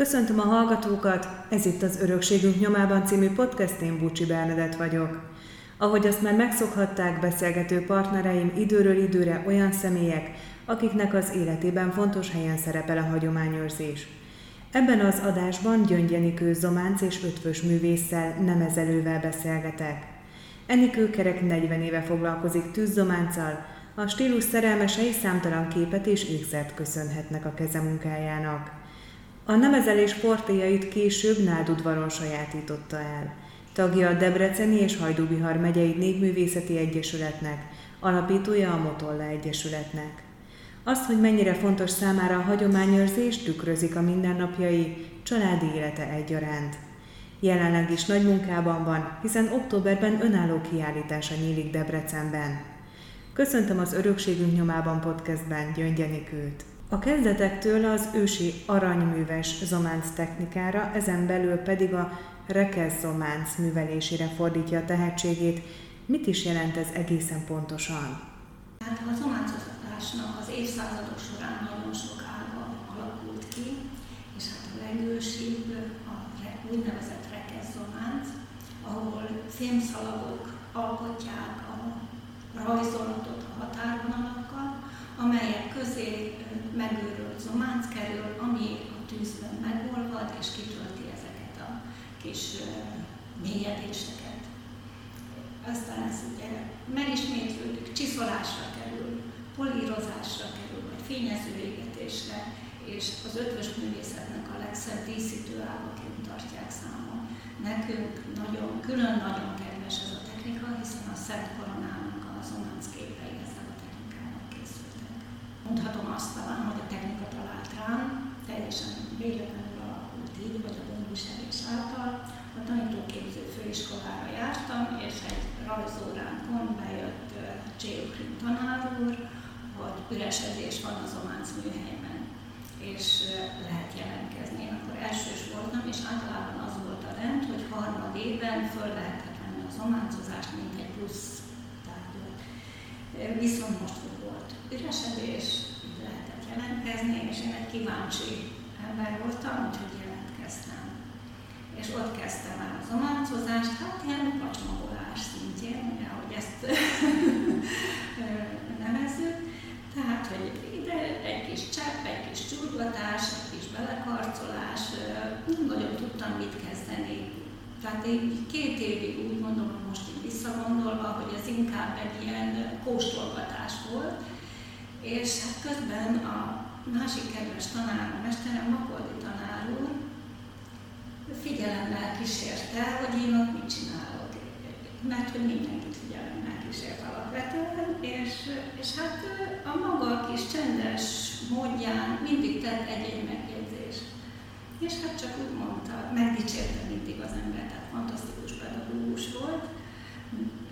Köszöntöm a hallgatókat, ez itt az Örökségünk nyomában című podcast, én Bucsi Bernadett vagyok. Ahogy azt már megszokhatták, beszélgető partnereim időről időre olyan személyek, akiknek az életében fontos helyen szerepel a hagyományőrzés. Ebben az adásban Gyöngy Zománc és ötvös művésszel, nemezelővel beszélgetek. Enikő kerek 40 éve foglalkozik tűzzománccal, a stílus szerelmesei számtalan képet és ékszert köszönhetnek a kezemunkájának. A nemezelés portéjait később Nádudvaron sajátította el. Tagja a Debreceni és Hajdúbihar megyei Népművészeti Egyesületnek, alapítója a Motolla Egyesületnek. Azt, hogy mennyire fontos számára a hagyományőrzés, tükrözik a mindennapjai, családi élete egyaránt. Jelenleg is nagy munkában van, hiszen októberben önálló kiállítása nyílik Debrecenben. Köszöntöm az Örökségünk nyomában podcastben Gyöngyenikőt. A kezdetektől az ősi aranyműves zománc technikára, ezen belül pedig a rekesz zománc művelésére fordítja a tehetségét. Mit is jelent ez egészen pontosan? Hát a zománcoztatásnak az évszázadok során nagyon sok ága alakult ki, és hát a legősibb a úgynevezett rekesz zománc, ahol fémszalagok alkotják a rajzolatot a határvonalakkal, amelyek közé megőrült zománc kerül, ami a tűzben megolvad, és kitölti ezeket a kis mélyedéseket. Aztán ez ugye megismétlődik, csiszolásra kerül, polírozásra kerül, vagy fényező égetésre, és az ötvös művészetnek a legszebb díszítő ágaként tartják számon. Nekünk nagyon, külön nagyon kedves ez a technika, hiszen a Szent Koronának a zománc képei ezzel a technikának készültek. Talán, hogy a technika talált rám, teljesen véletlenül alakult így, vagy a gondviselés által. A tanítóképző főiskolára jártam, és egy rajzóránkon bejött Cséukrin tanár úr, hogy üresedés van az Ománc műhelyben, és lehet jelentkezni. Én akkor elsős voltam, és általában az volt a rend, hogy harmad évben föl lehetett venni az ománcozást, mint egy plusz tárgyat. Viszont most volt üresedés, jelentkezni, és én egy kíváncsi ember voltam, úgyhogy jelentkeztem. És ott kezdtem el az ománcozást, hát ilyen pacsmagolás szintjén, ugye, ahogy ezt nevezzük. Tehát, hogy ide egy kis csepp, egy kis csurgatás, egy kis belekarcolás, nem nagyon tudtam mit kezdeni. Tehát én két évig úgy mondom, hogy most így visszagondolva, hogy ez inkább egy ilyen kóstolgatás volt, és hát közben a másik kedves tanár, a mesterem, Makoldi tanár úr, figyelemmel kísérte, hogy én ott mit csinálok. Mert hogy mindenkit figyelemmel kísért alapvetően, és, és hát a maga kis csendes módján mindig tett egy-egy megjegyzést. És hát csak úgy mondta, megdicsérte mindig az ember, tehát fantasztikus pedagógus volt,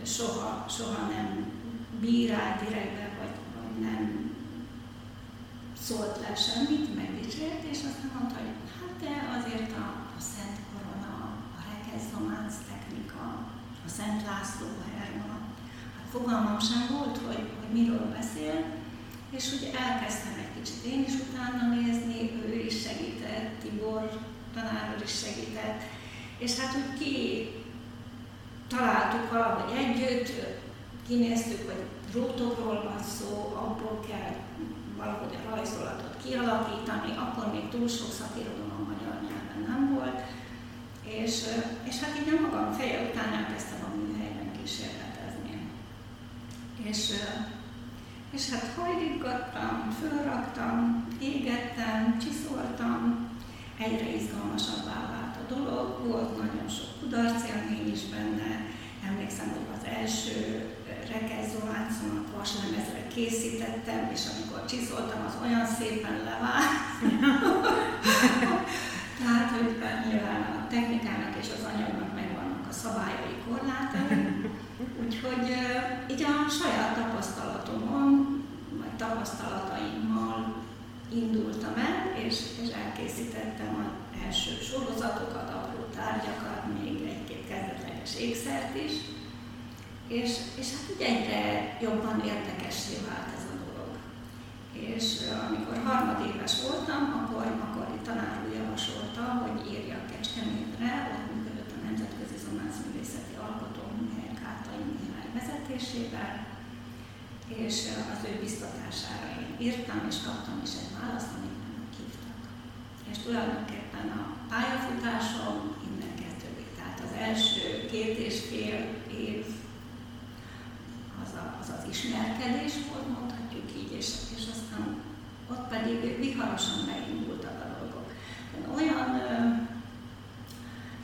soha, soha nem bírált direktbe, vagy, vagy nem szólt le semmit, megdicsért, és aztán mondta, hogy hát de azért a, a Szent Korona, a Rekezzománc technika, a Szent László Herma, hát fogalmam sem volt, hogy, hogy miről beszél, és ugye elkezdtem egy kicsit én is utána nézni, ő is segített, Tibor tanár is segített, és hát úgy ki találtuk valahogy együtt, kinéztük, hogy drótokról van szó, abból kell valahogy a rajzolatot kialakítani, akkor még túl sok szakirodalom magyar nyelven nem volt, és, és hát így a magam feje után elkezdtem a műhelyben kísérletezni. És, és hát hajlítgattam, fölraktam, égettem, csiszoltam, egyre izgalmasabbá vált a dolog, volt nagyon sok kudarc élmény is benne, emlékszem, hogy az első rekezzoláncomat vaslemezre készítettem, és amikor csiszoltam, az olyan szépen levált. Tehát, hogy nyilván a technikának és az anyagnak megvannak a szabályai korlátai. Úgyhogy így a saját tapasztalatomon, vagy tapasztalataimmal indultam el, és, és elkészítettem az első sorozatokat, apró tárgyakat, még egy-két kezdetleges ékszert is, és, és hát így egyre jobban érdekessé vált ez a dolog. És amikor harmadéves voltam, akkor, akkor itt tanár úr javasolta, hogy írjak Kecskemétre, ott működött a Nemzetközi Zonászművészeti Alkotóműhely Kátai Mihály vezetésével, és az ő biztatására én írtam, és kaptam is egy választ, amit és tulajdonképpen a pályafutásom innen kezdődik. Tehát az első két és fél év az a, az, az ismerkedés volt, mondhatjuk így, és, és aztán ott pedig viharosan beindultak a dolgok. Olyan ö,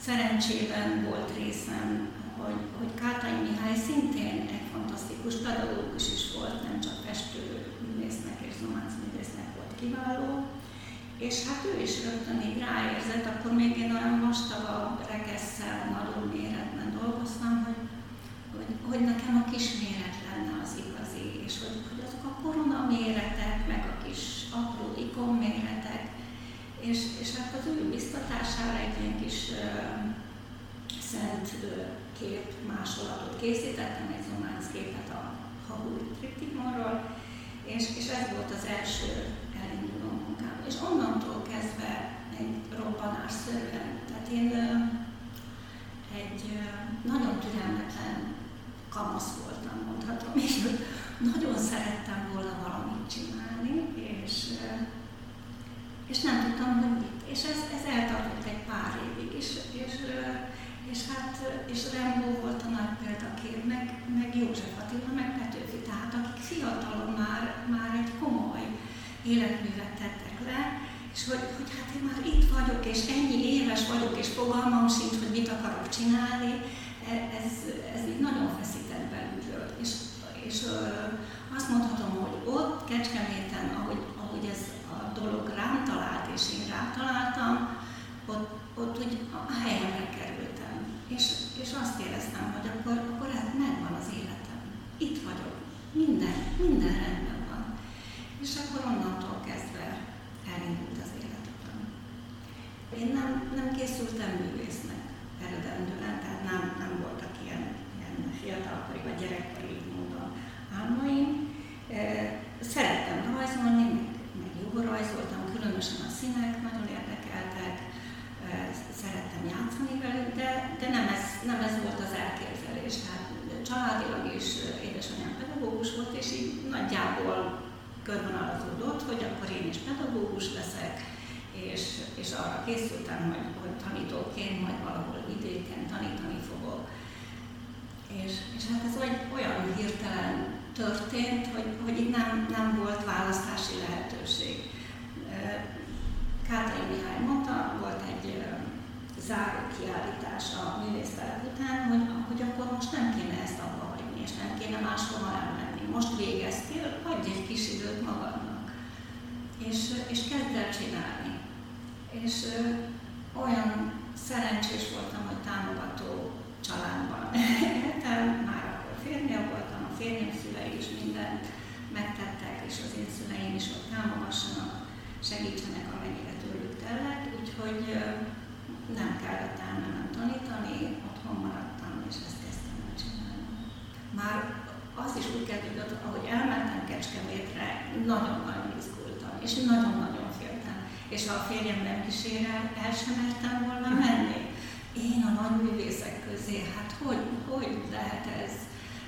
szerencsében volt részem, hogy, hogy Kátai Mihály szintén egy fantasztikus pedagógus is volt, nem csak festő művésznek és zománc művésznek volt kiváló, és hát ő is rögtön így ráérzett, akkor még én olyan vastagabb rekesszel, nagyobb méretben dolgoztam, hogy, hogy, hogy nekem a kis méret lenne az igazi, és hogy, hogy azok a korona méretek, meg a kis apró ikon méretek, és, és hát az ő biztatására egy ilyen kis uh, szent uh, kép másolatot készítettem, egy zománc képet a Habur triptikonról, és, és ez volt az első elinduló munkám. És onnantól kezdve egy robbanásszerűen, tehát én egy nagyon türelmetlen kamasz voltam, mondhatom, és nagyon szerettem volna valamit csinálni, és, és nem tudtam, hogy mit. És ez, ez eltartott egy pár évig, és, és, és hát, és Rembo volt a nagy példakép, meg, meg József Attila, meg Petőfi, tehát akik fiatalon már, már egy komoly életművet tettek és hogy, hogy hát én már itt vagyok, és ennyi éves vagyok, és fogalmam sincs, hogy mit akarok csinálni, e, ez, ez így nagyon feszített belülről. És, és azt mondhatom, hogy ott Kecskeméten, ahogy, ahogy ez a dolog rám talált, és én rátaláltam, ott, ott úgy a helyemre kerültem. És, és azt éreztem, hogy akkor, akkor ez megvan az életem. Itt vagyok. Minden, minden rendben van. És akkor onnantól kezdve elindult az életem. Én nem, nem készültem művésznek eredendően, tehát nem, nem voltak ilyen, ilyen fiatalkori vagy gyerekkori módon álmaim. Szerettem rajzolni, meg, meg jól rajzoltam, különösen a színek nagyon érdekeltek, szerettem játszani velük, de, de nem, ez, nem ez volt az elképzelés. Tehát családilag is édesanyám pedagógus volt, és így nagyjából körvonalazódott, hogy akkor én is pedagógus leszek, és, és arra készültem, hogy, hogy tanítóként majd valahol vidéken tanítani fogok. És, és hát ez olyan hirtelen történt, hogy, hogy itt nem, nem volt választási lehetőség. Kátai Mihály mondta, volt egy záró kiállítás a művésztelep után, hogy, hogy akkor most nem kéne ezt abba hagyni, és nem kéne máshova elmenni. Most végeztél, hagyj egy kis időt magadnak, és, és kezd el csinálni. És olyan szerencsés voltam, hogy támogató családban éltem, már akkor férjem voltam, a férjem szülei is mindent megtettek, és az én szüleim is ott támogassanak, segítsenek, amennyire tőlük tellett, úgyhogy nem kellett elmennem tanítani, otthon maradtam, és ezt kezdtem el csinálni. Már az is úgy kezdődött, ahogy elmentem Kecskemétre, nagyon-nagyon izgultam, és nagyon-nagyon. És ha a férjem nem kísérel, el sem mertem volna menni. Én a nagy művészek közé, hát hogy, hogy lehet ez?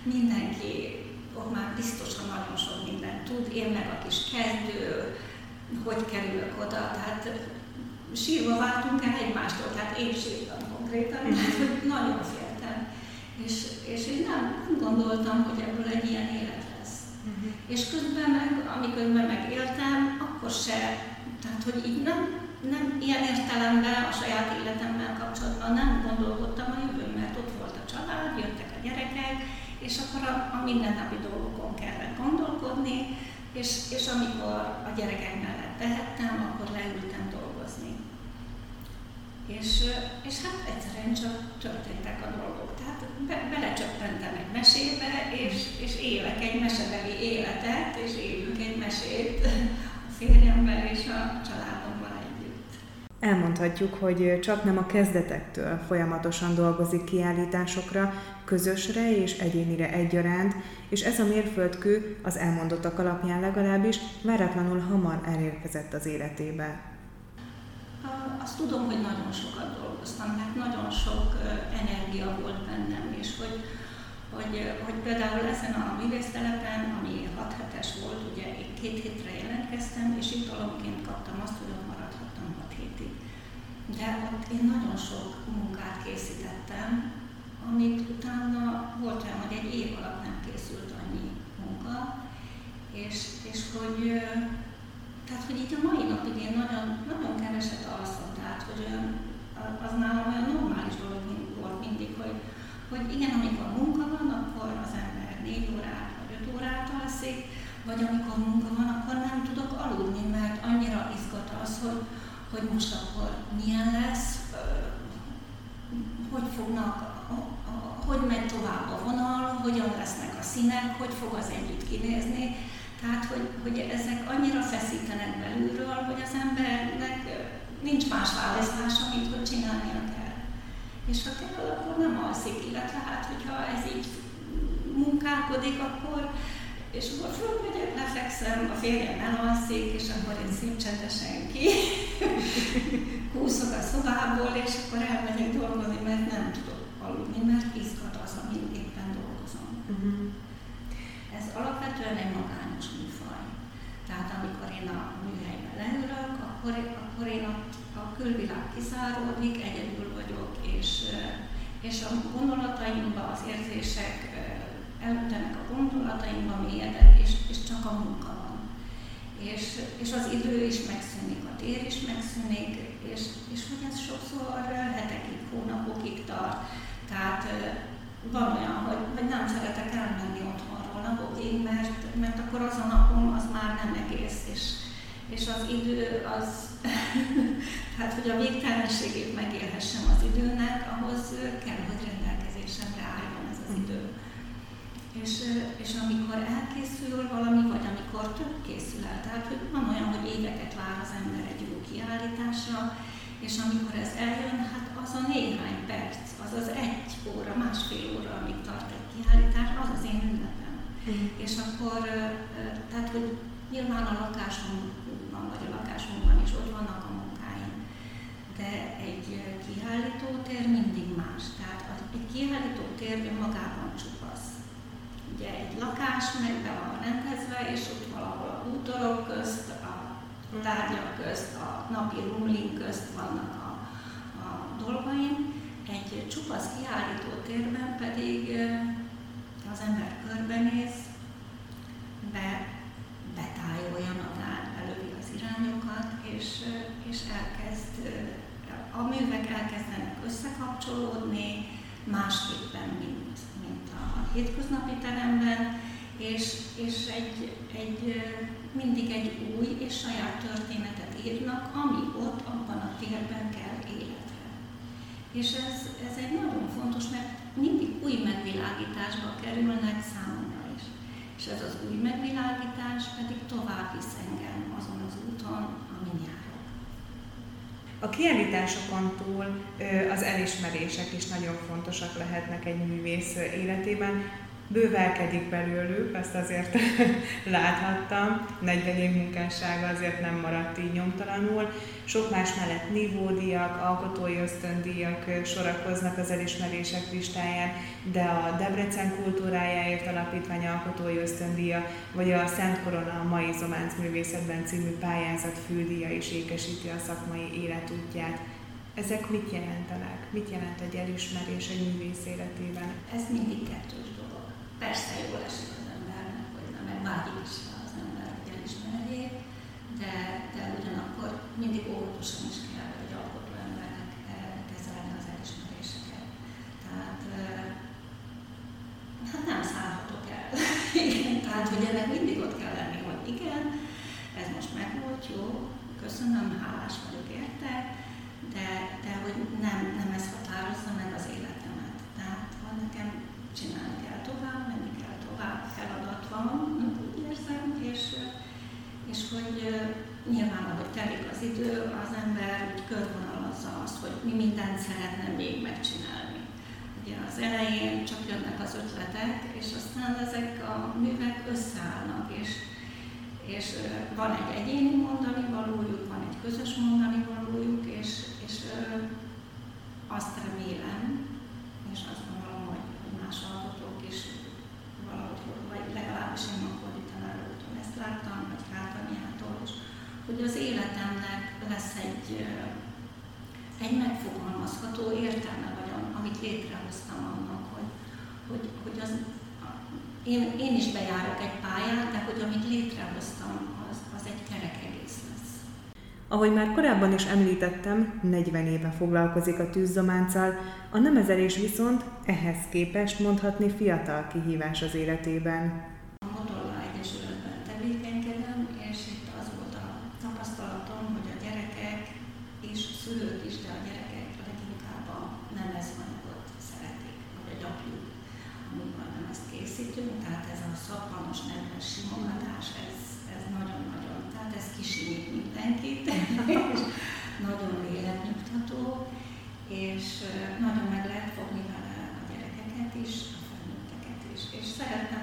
Mindenki ott már biztosan nagyon sok mindent tud, én meg a kis kezdő, hogy kerülök oda, tehát sírva váltunk el egymástól, tehát én sírtam konkrétan, tehát nagyon féltem. És, és én nem, nem gondoltam, hogy ebből egy ilyen élet lesz. Uh-huh. És közben meg, amiközben megéltem, akkor se, tehát hogy így nem, nem ilyen értelemben a saját életemmel kapcsolatban nem gondolkodtam a jövőn, mert ott volt a család, jöttek a gyerekek, és akkor a, a mindennapi dolgokon kellett gondolkodni, és, és amikor a gyerekek mellett tehettem, akkor leültem dolgozni. És, és hát egyszerűen csak történtek a dolgok. Tehát be, belecsöppentem egy mesébe, és, és élek egy mesebeli életet, és élünk egy mesét férjemmel és a családommal együtt. Elmondhatjuk, hogy csak nem a kezdetektől folyamatosan dolgozik kiállításokra, közösre és egyénire egyaránt, és ez a mérföldkő az elmondottak alapján legalábbis váratlanul hamar elérkezett az életébe. Azt tudom, hogy nagyon sokat dolgoztam, mert nagyon sok energia volt bennem, és hogy, hogy, hogy például ezen a művésztelepen, ami 6 hetes volt, ugye két hétre jelentkeztem, és itt alapként kaptam azt, hogy maradhattam 6 hétig. De ott én nagyon sok munkát készítettem, amit utána volt olyan, hogy egy év alatt nem készült annyi munka, és, és hogy, tehát, hogy így a mai napig én nagyon, nagyon keveset alszom, tehát, hogy az nálam olyan normális dolog volt mindig, hogy, hogy igen, amikor munka van, akkor az ember négy órát vagy öt órát alszik, vagy amikor munka van, akkor nem tudok aludni, mert annyira izgat az, hogy, hogy most akkor milyen lesz, hogy fognak, hogy megy tovább a vonal, hogyan lesznek a színek, hogy fog az együtt kinézni. Tehát, hogy, hogy ezek annyira feszítenek belülről, hogy az embernek nincs más választása, mint hogy csinálnia kell. És ha kell, akkor nem alszik, illetve hát, hogyha ez így munkálkodik, akkor és akkor fölmegyek, lefekszem, a férjem elalszik, és akkor én szép csendesen ki, húzok a szobából, és akkor elmegyek dolgozni, mert nem tudok aludni, mert izgat az, amin éppen dolgozom. Uh-huh. Ez alapvetően egy magányos műfaj. Tehát amikor én a műhelyben leülök, akkor, akkor én ott külvilág kizáródik, egyedül vagyok, és, és a gondolataimba, az érzések elütenek a gondolataimba mélyedek, és, és csak a munka van. És, és az idő is megszűnik, a tér is megszűnik, és, és hogy ez sokszor hetekig, hónapokig tart. Tehát van olyan, hogy, hogy nem szeretek elmenni otthonról napokig, mert, mert akkor az a napom az már nem egész, és, és az idő az, hát hogy a végtelenségét megélhessem az időnek, ahhoz kell, hogy rendelkezésemre álljon ez az idő. És, és amikor elkészül valami, vagy amikor több készül el, tehát hogy van olyan, hogy éveket vár az ember egy jó kiállításra, és amikor ez eljön, hát az a néhány perc, az az egy óra, másfél óra, amíg tart egy kiállítás, az az én ünnepem. Mm. És akkor, tehát, hogy nyilván a lakásomban, vagy a lakásunkban is ott vannak a munkáim, de egy kiállító tér mindig más. Tehát egy kiállító tér önmagában csupasz ugye egy lakás meg be van rendezve, és ott valahol a bútorok közt, a tárgyak közt, a napi rumling közt vannak a, a dolgaim. Egy csupasz kiállító térben pedig az ember körbenéz, be, betájolja magát, belövi az irányokat, és, és elkezd, a művek elkezdenek összekapcsolódni, másképpen, mint hétköznapi teremben, és, és egy, egy, mindig egy új és saját történetet írnak, ami ott abban a térben kell életre. És ez, ez egy nagyon fontos, mert mindig új megvilágításba kerülnek számomra. És ez az új megvilágítás pedig tovább visz engem azon az úton, amin járok. A kiállításokon túl az elismerések is nagyon fontosak lehetnek egy művész életében. Bővelkedik belőlük, azt azért láthattam, 40 év munkássága azért nem maradt így nyomtalanul. Sok más mellett nívódíjak, alkotói ösztöndíjak sorakoznak az elismerések listáján, de a Debrecen kultúrájáért alapítvány alkotói ösztöndíja, vagy a Szent Korona a Mai Zománc Művészetben című pályázat fődíja is ékesíti a szakmai életútját. Ezek mit jelentenek? Mit jelent egy elismerés egy művész életében? Ez mindig kettős. Persze jól esik az embernek, hogy nem meg vágyik is az ember, hogy elismerjék, de, de ugyanakkor mindig óvatosan is kell egy alkotó embernek eh, kezelni az elismeréseket. Tehát eh, hát nem szállhatok el. igen, tehát hogy ennek mindig ott kell lenni, hogy igen, ez most megvolt, jó, köszönöm, hálás vagyok érte, de, de hogy nem, nem ez határozza meg az életemet. Tehát ha nekem csinálni kell tovább, menni kell tovább, feladat van, úgy érzem, és, és hogy nyilván, ahogy telik az idő, az ember úgy körvonalazza azt, hogy mi mindent szeretne még megcsinálni. Ugye az elején csak jönnek az ötletek, és aztán ezek a művek összeállnak, és, és van egy egyéni mondani valójuk, van egy közös mondani valójuk, és, és azt remélem, és azt gondolom, hogy legalábbis én ma fordítanám rögtön. Ezt láttam, vagy Kártanyától is, hogy az életemnek lesz egy, egy megfogalmazható értelme, vagy amit létrehoztam annak, hogy, hogy, hogy az, én, én is bejárok egy pályát, de hogy amit létrehoztam, az, az egy kerek ahogy már korábban is említettem, 40 éve foglalkozik a tűzzománccal, a nemezelés viszont ehhez képest mondhatni fiatal kihívás az életében.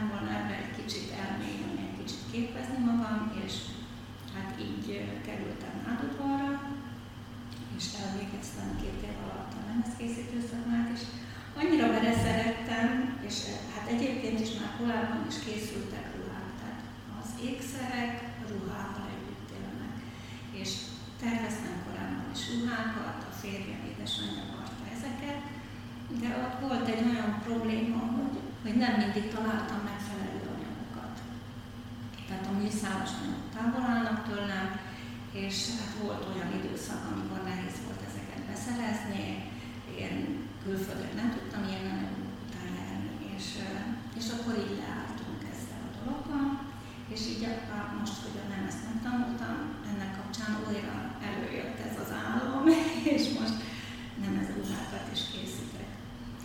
szerettem volna ebben egy kicsit elmélyülni, egy kicsit képezni magam, és hát így kerültem Nádodvarra, és elvégeztem két év alatt a lemezkészítő szakmát, és annyira beleszerettem, és hát egyébként is már korábban is készültek ruhák, tehát az ékszerek ruhával együtt élnek. És terveztem korábban is ruhákat, a férjem édesanyja varta ezeket, de ott volt egy olyan probléma, hogy hogy nem mindig találtam megfelelő anyagokat. Tehát a műszálas anyagok távol állnak tőlem, és hát volt olyan időszak, amikor nehéz volt ezeket beszerezni, én külföldre nem tudtam ilyen anyagok után és, eh, és akkor így leálltunk ezzel a dologgal, és így akkor most, hogy nem ezt megtanultam, ennek kapcsán újra előjött ez az álom, és most nem ez ruhát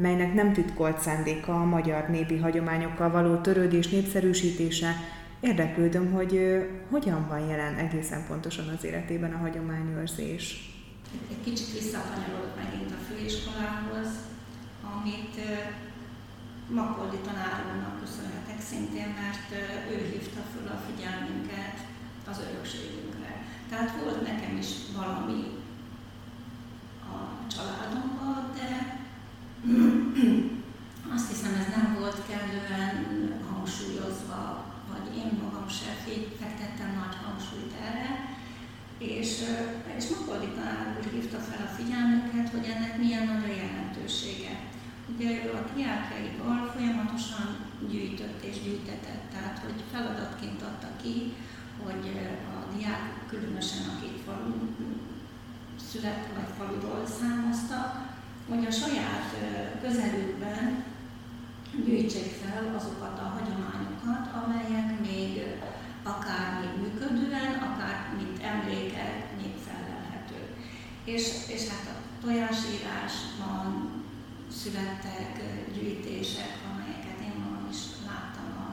melynek nem titkolt szándéka a magyar népi hagyományokkal való törődés népszerűsítése, érdeklődöm, hogy hogyan van jelen egészen pontosan az életében a hagyományőrzés. Egy kicsit visszakanyarodok megint a főiskolához, amit Makoldi tanárunknak köszönhetek szintén, mert ő hívta föl a figyelmünket az örökségünkre. Tehát volt nekem is valami családomban, de azt hiszem ez nem volt kellően hangsúlyozva, vagy én magam se fektettem nagy hangsúlyt erre, és, és Makoldi tanár úr hívta fel a figyelmünket, hogy ennek milyen nagy a jelentősége. Ugye ő a diákjaival folyamatosan gyűjtött és gyűjtetett, tehát hogy feladatként adta ki, hogy a diák, különösen akik falu szület vagy faluról származtak, hogy a saját közelükben gyűjtsék fel azokat a hagyományokat, amelyek még akár még működően, akár mint emlékek még felelhetők. És, és hát a tojásírásban születtek gyűjtések, amelyeket én magam is láttam a,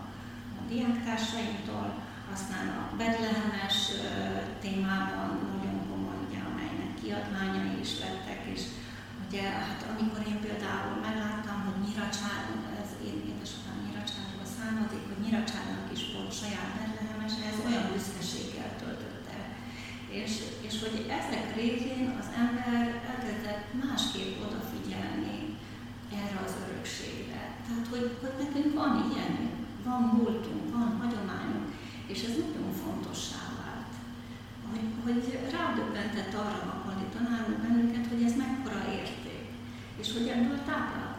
a diáktársaimtól, aztán a bedlehemes témában nagyon kiadványai is lettek, és ugye, hát amikor én például megláttam, hogy Nyiracsár, ez én édesapám Nyiracsárról származik, hogy Nyiracsárnak is volt saját Betlehemes, ez olyan büszkeséggel töltötte. És, és hogy ezek révén az ember elkezdett másképp odafigyelni erre az örökségre. Tehát, hogy, hogy nekünk van ilyen, van múltunk, van hagyományunk, és ez nagyon fontossá vált. Hogy, hogy rádöbbentett arra tanárunk bennünket, hogy ez mekkora érték, és hogy ebből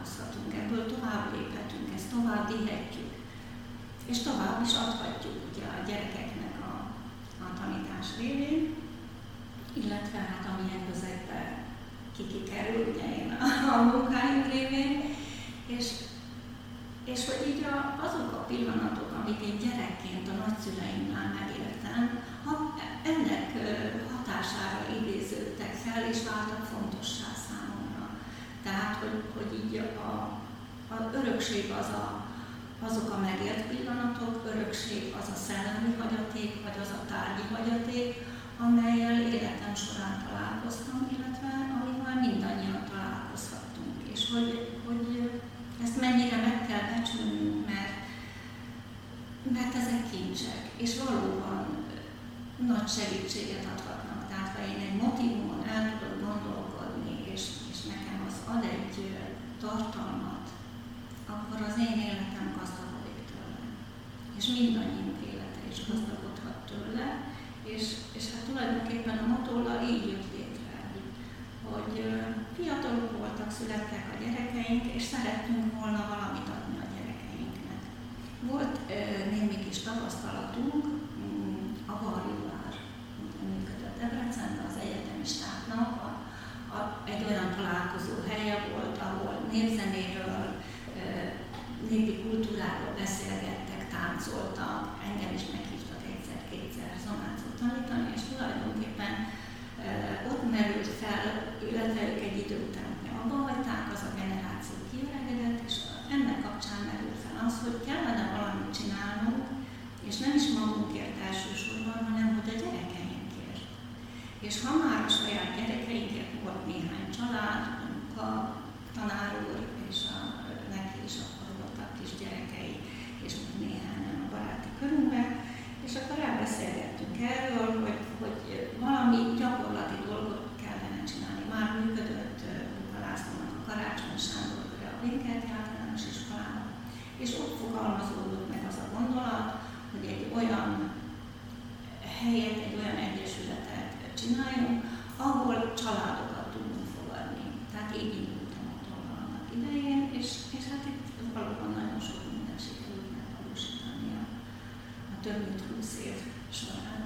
táplálkozhatunk, ebből tovább léphetünk, ezt tovább vihetjük, és tovább is adhatjuk ugye a gyerekeknek a, a tanítás révén, illetve hát amilyen közegbe kikikerül ugye én a, a munkáim révén, és, és hogy így a, azok a pillanatok, amit én gyerekként a nagyszüleimnál megéltem, ha ennek hatására idéződtek fel, és váltak fontossá. Tehát, hogy, hogy így a, a örökség az a, azok a megért pillanatok, örökség az a szellemi hagyaték, vagy az a tárgyi hagyaték, amelyel életem során találkoztam, illetve amivel mindannyian találkozhattunk. És hogy, hogy ezt mennyire meg kell becsülnünk, mert, mert ezek kincsek, és valóban nagy segítséget adhatnak. Tehát, ha én egy motivumon el tartalmat, akkor az én életem gazdagodik tőle. És mindannyiunk élete is gazdagodhat tőle, és, és hát tulajdonképpen a motolla így jött létre, hogy fiatalok voltak, születtek a gyerekeink, és szerettünk volna valamit adni a gyerekeinknek. Volt némi kis tapasztalatunk, mm, a Varjulár működött Debrecenben, az egyetemi stábnak, egy olyan találkozó helye volt, ahol népzenéről, népi kultúráról beszélgettek, táncoltak, engem is meghívtak egyszer-kétszer zonácot tanítani, és tulajdonképpen ott merült fel, illetve ők egy idő után abba hagyták, az a generáció kiöregedett, és ennek kapcsán merült fel az, hogy kellene valamit csinálnunk, és nem is magunkért elsősorban, hanem hogy a gyerekeinkért. És ha már a saját gyerekeinkért volt néhány család, a tanár úr és a, neki is akkor voltak kis gyerekei, és néhányan a baráti körünkben, és akkor elbeszélgettünk erről, hogy, hogy valami gyakorlati dolgot kellene csinálni. Már működött Lászlónak a Karácsony Sándor a Linkelti általános iskolában, és ott fogalmazódott meg az a gondolat, hogy egy olyan helyet, egy olyan egyesületet csináljunk, ahol családokat tudunk fogadni. Tehát így indultam a annak idején, és, és hát itt valóban nagyon sok minden sikerült megvalósítani a, a több mint 20 év során.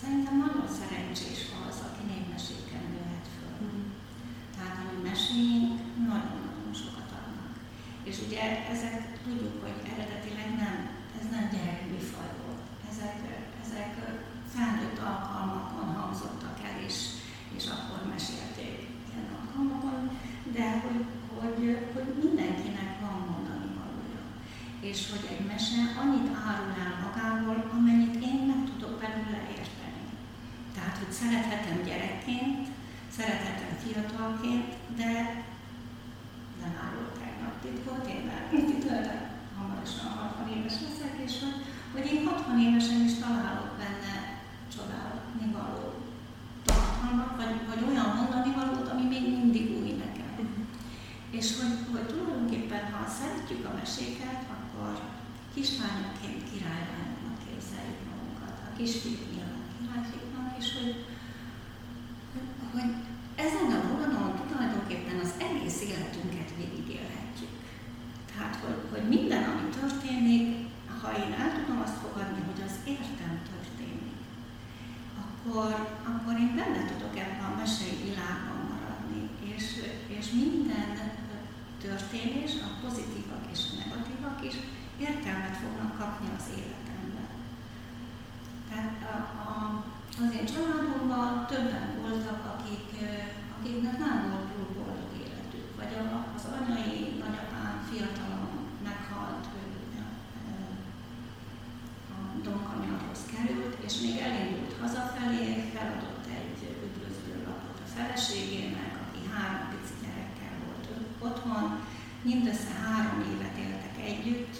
Szerintem nagyon szerencsés az, aki népmesékkel nőhet föl. Mm. Tehát a mi meséink nagyon-nagyon sokat adnak. És ugye ezek tudjuk, hogy eredetileg nem, ez nem gyerekműfaj volt. Ezek, ezek felnőtt alkalmakon hangzottak el, és, és akkor mesélték ilyen alkalmakon, de hogy, hogy, hogy mindenkinek van mondani valója. És hogy egy mese annyit árul el magából, amennyit én meg tudok belőle érteni. Tehát, hogy szerethetem gyerekként, szerethetem fiatalként, de nem árul tegnap titkot, én tőle hamarosan 60 éves leszek, és hogy, hogy én 60 évesen is találok benne csodálni való tartalmat, vagy, vagy olyan mondani valót, ami még mindig új. És hogy, hogy tulajdonképpen, ha szeretjük a meséket, akkor kislányokként királylányoknak képzeljük magunkat, a kisfiúk nyilván királyfiknak, és hogy, hogy ezen a vonalon tulajdonképpen az egész életünket végigélhetjük. Tehát, hogy, hogy minden, ami történik, ha én el tudom azt fogadni, hogy az értem történik, akkor, akkor én benne tudok ebben a mesei világban maradni, és, és minden történés, a pozitívak és a negatívak is értelmet fognak kapni az életemben. Tehát a, a, az én családomban többen voltak, akik, akiknek nem volt túl boldog életük, vagy az anyai nagyapám fiatalon meghalt, a domkanyarhoz került, és még elindult hazafelé, feladott egy üdvözlőlapot a feleségének, aki három pici gyerekkel volt otthon, mindössze három évet éltek együtt,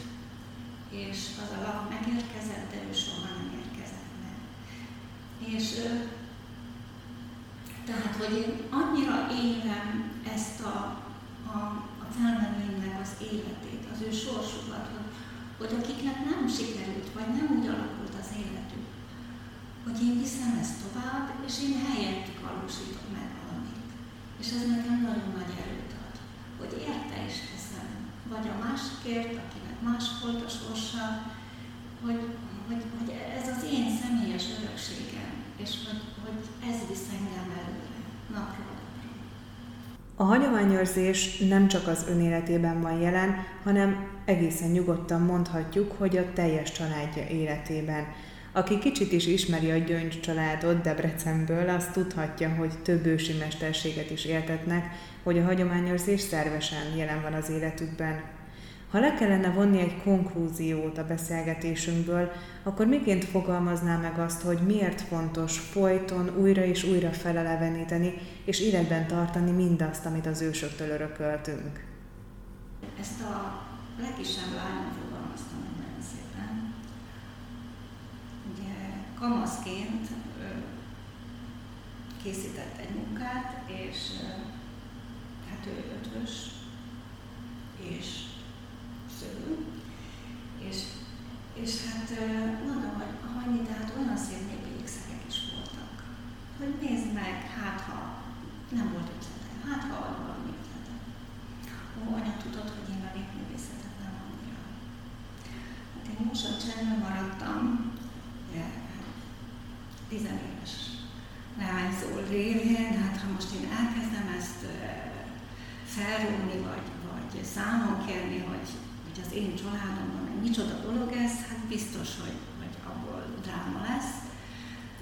és az a lap megérkezett, de ő soha nem érkezett meg. És tehát, hogy én annyira élem ezt a, a, a felmenőimnek az életét, az ő sorsukat, hogy, hogy akiknek nem sikerült, vagy nem úgy alakult az életük, hogy én viszem ezt tovább, és én helyettük valósítok meg valamit. És ez nekem nagyon nagy erőt ad, hogy érte is teszem, vagy a másikért, akinek más volt a sorsa, hogy, hogy, hogy ez az én személyes örökségem, és hogy, hogy ez visz engem előre, napról. A hagyományőrzés nem csak az önéletében van jelen, hanem egészen nyugodtan mondhatjuk, hogy a teljes családja életében. Aki kicsit is ismeri a Gyöngy családot Debrecenből, az tudhatja, hogy több ősi mesterséget is éltetnek, hogy a hagyományőrzés szervesen jelen van az életükben. Ha le kellene vonni egy konklúziót a beszélgetésünkből, akkor miként fogalmazná meg azt, hogy miért fontos folyton újra és újra feleleveníteni és életben tartani mindazt, amit az ősöktől örököltünk? Ezt a legkisebb lányom kamaszként készített egy munkát, és hát ő ötvös, és szülő, és, és hát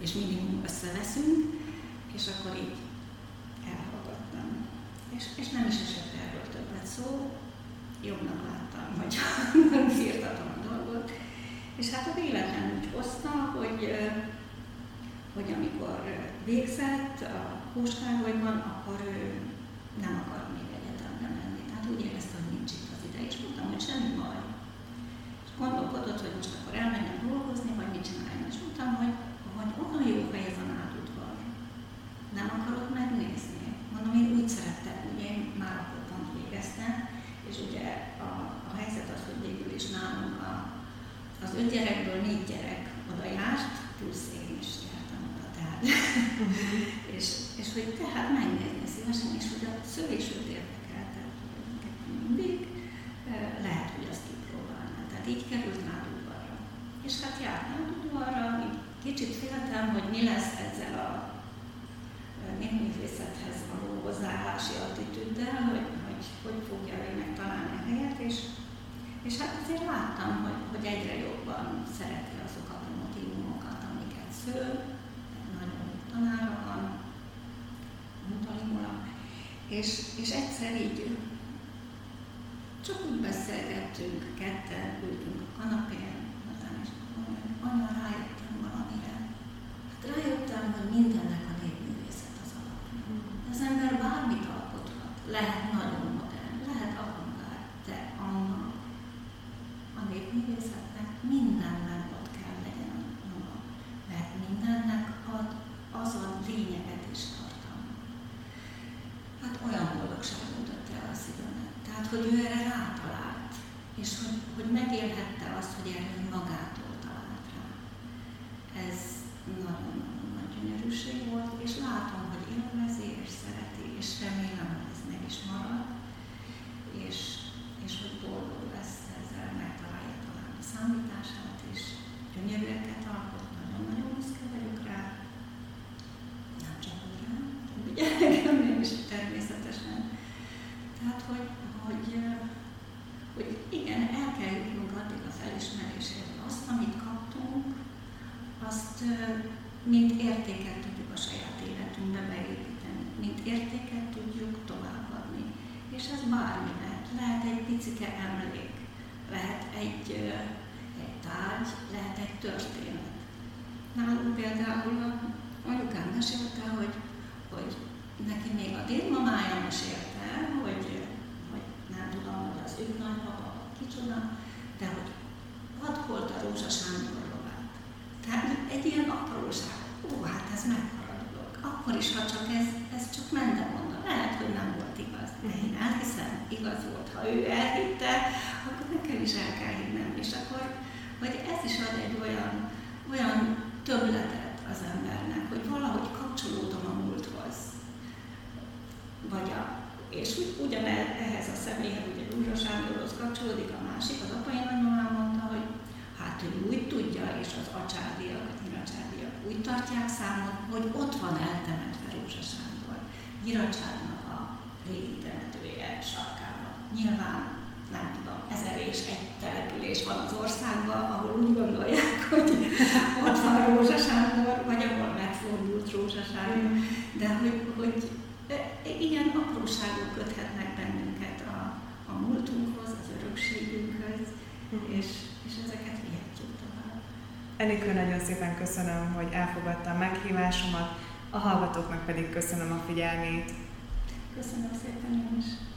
és minimum összeveszünk, és akkor így elhallgattam. És, és nem is esett erről többet szó, jobbnak láttam, hogy firtatom a dolgot. És hát a véletlen úgy hozta, hogy, hogy amikor végzett a Hóskárolyban, akkor ő nem akar még egyetemre menni. Tehát úgy érezte, hogy nincs itt az ide, és mondtam, hogy semmi baj. És gondolkodott, hogy most akkor elmenjen dolgozni, vagy mit csináljon. És mondtam, hogy, hogy olyan jó hely ez a nádudvar. Nem akarod megnézni? Mondom, én úgy szerettem, hogy én már akkor pont végeztem, és ugye a, a helyzet az, hogy végül is nálunk a, az öt gyerekből négy gyerek oda járt, plusz én is jártam oda. Tehát. és, és hogy tehát megnézni szívesen, és hogy a szövésőt érdekelte mindig, lehet, hogy azt kipróbálná. Tehát így került nádudvarra. És hát járt nádudvarra, kicsit féltem, hogy mi lesz ezzel a népművészethez való hozzáállási attitűddel, hogy, hogy hogy fogja ő megtalálni a helyet, és, és hát azért láttam, hogy, hogy egyre jobban szereti azokat a motivumokat, amiket szől, nagyon jó tanára van, Antalimula, és, és egyszer így csak úgy beszélgettünk, ketten ültünk a kanapén, aztán is anya, rájöttem valamire. Hát rájöttem, hogy mindennek a népművészet az alapja. Az ember bármit alkothat, lehet nagyon modern, lehet avantgárd, de annak a népművészetnek mindenben ott kell legyen a maga. Mert mindennek ad az a lényeget is tartalma. Hát olyan boldogság mutat el a szívemet. Tehát, hogy ő erre rátalált, és hogy, hogy megélhette azt, hogy erre magától talált rá. Ez nagyon-nagyon nagy gyönyörűség volt, és látom, hogy élvezi, és szereti, és remélem, hogy ez meg is marad, és, és hogy boldog lesz ezzel, megtalálja talán a számítását, és gyönyörűeket alkot, nagyon-nagyon büszke vagyok rá, nem csak rá, ugye, nem is természetesen. Tehát, hogy, hogy, hogy igen, el kell jutnunk addig a felismerésére, hogy azt, amit kaptunk, azt mint értéket tudjuk a saját életünkbe beépíteni, mint értéket tudjuk továbbadni. És ez bármi lehet. Lehet egy picike emlék, lehet egy, egy tárgy, lehet egy történet. Nálunk például a anyukám mesélte, hogy, hogy neki még a dédmamája mesélte, kicsoda, de hogy hadd volt a Rózsa Sándor lovát. Tehát egy ilyen apróság, ó, hát ez mekkora. Akkor is, ha csak ez, ez csak mondom. Lehet, hogy nem volt igaz, de én elhiszem, igaz volt. Ha ő elhitte, akkor nekem is el kell hinnem. És akkor, hogy ez is ad egy olyan, olyan többletet az embernek, hogy valahogy kapcsolódom a múlthoz. Vagy a, és ugyanez ehhez a személyhez, ugye Rúzsa Sándorhoz kapcsolódik a másik, az apai nagymamám mondta, hogy hát ő úgy tudja, és az acsádiak, nyiracsádiak úgy tartják számon, hogy ott van eltemetve Rózsa Sándor. Nyiracsádnak a régi temetője sarkában. Nyilván nem tudom, ezer és egy település van az országban, ahol úgy gondolják, hogy ott van Rózsa Sándor, vagy ahol megfordult Rózsa Sándor. De hogy, hogy ilyen apróságok köthetnek bennünket a, a múltunkhoz, az örökségünkhöz, és, és ezeket vihetjük tovább. Enikő, nagyon szépen köszönöm, hogy elfogadta a meghívásomat, a hallgatóknak pedig köszönöm a figyelmét. Köszönöm szépen én is.